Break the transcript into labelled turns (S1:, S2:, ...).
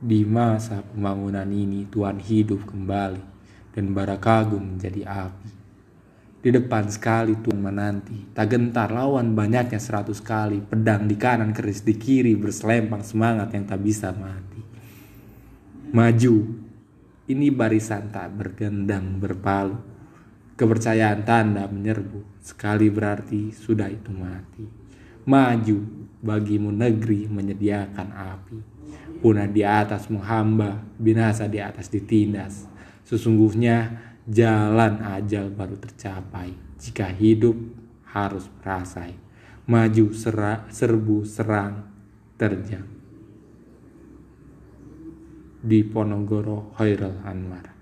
S1: Di masa pembangunan ini Tuhan hidup kembali dan bara kagum menjadi api. Di depan sekali Tuhan menanti, tak gentar lawan banyaknya seratus kali, pedang di kanan keris di kiri berselempang semangat yang tak bisa mati. Maju, ini barisan tak bergendang berpalu. Kepercayaan tanda menyerbu, sekali berarti sudah itu mati. Maju, bagimu negeri menyediakan api. Punah di atas menghamba, binasa di atas ditindas. Sesungguhnya jalan ajal baru tercapai jika hidup harus merasai. Maju sera, serbu serang terjang. Di Ponorogo Hoirul Anwar.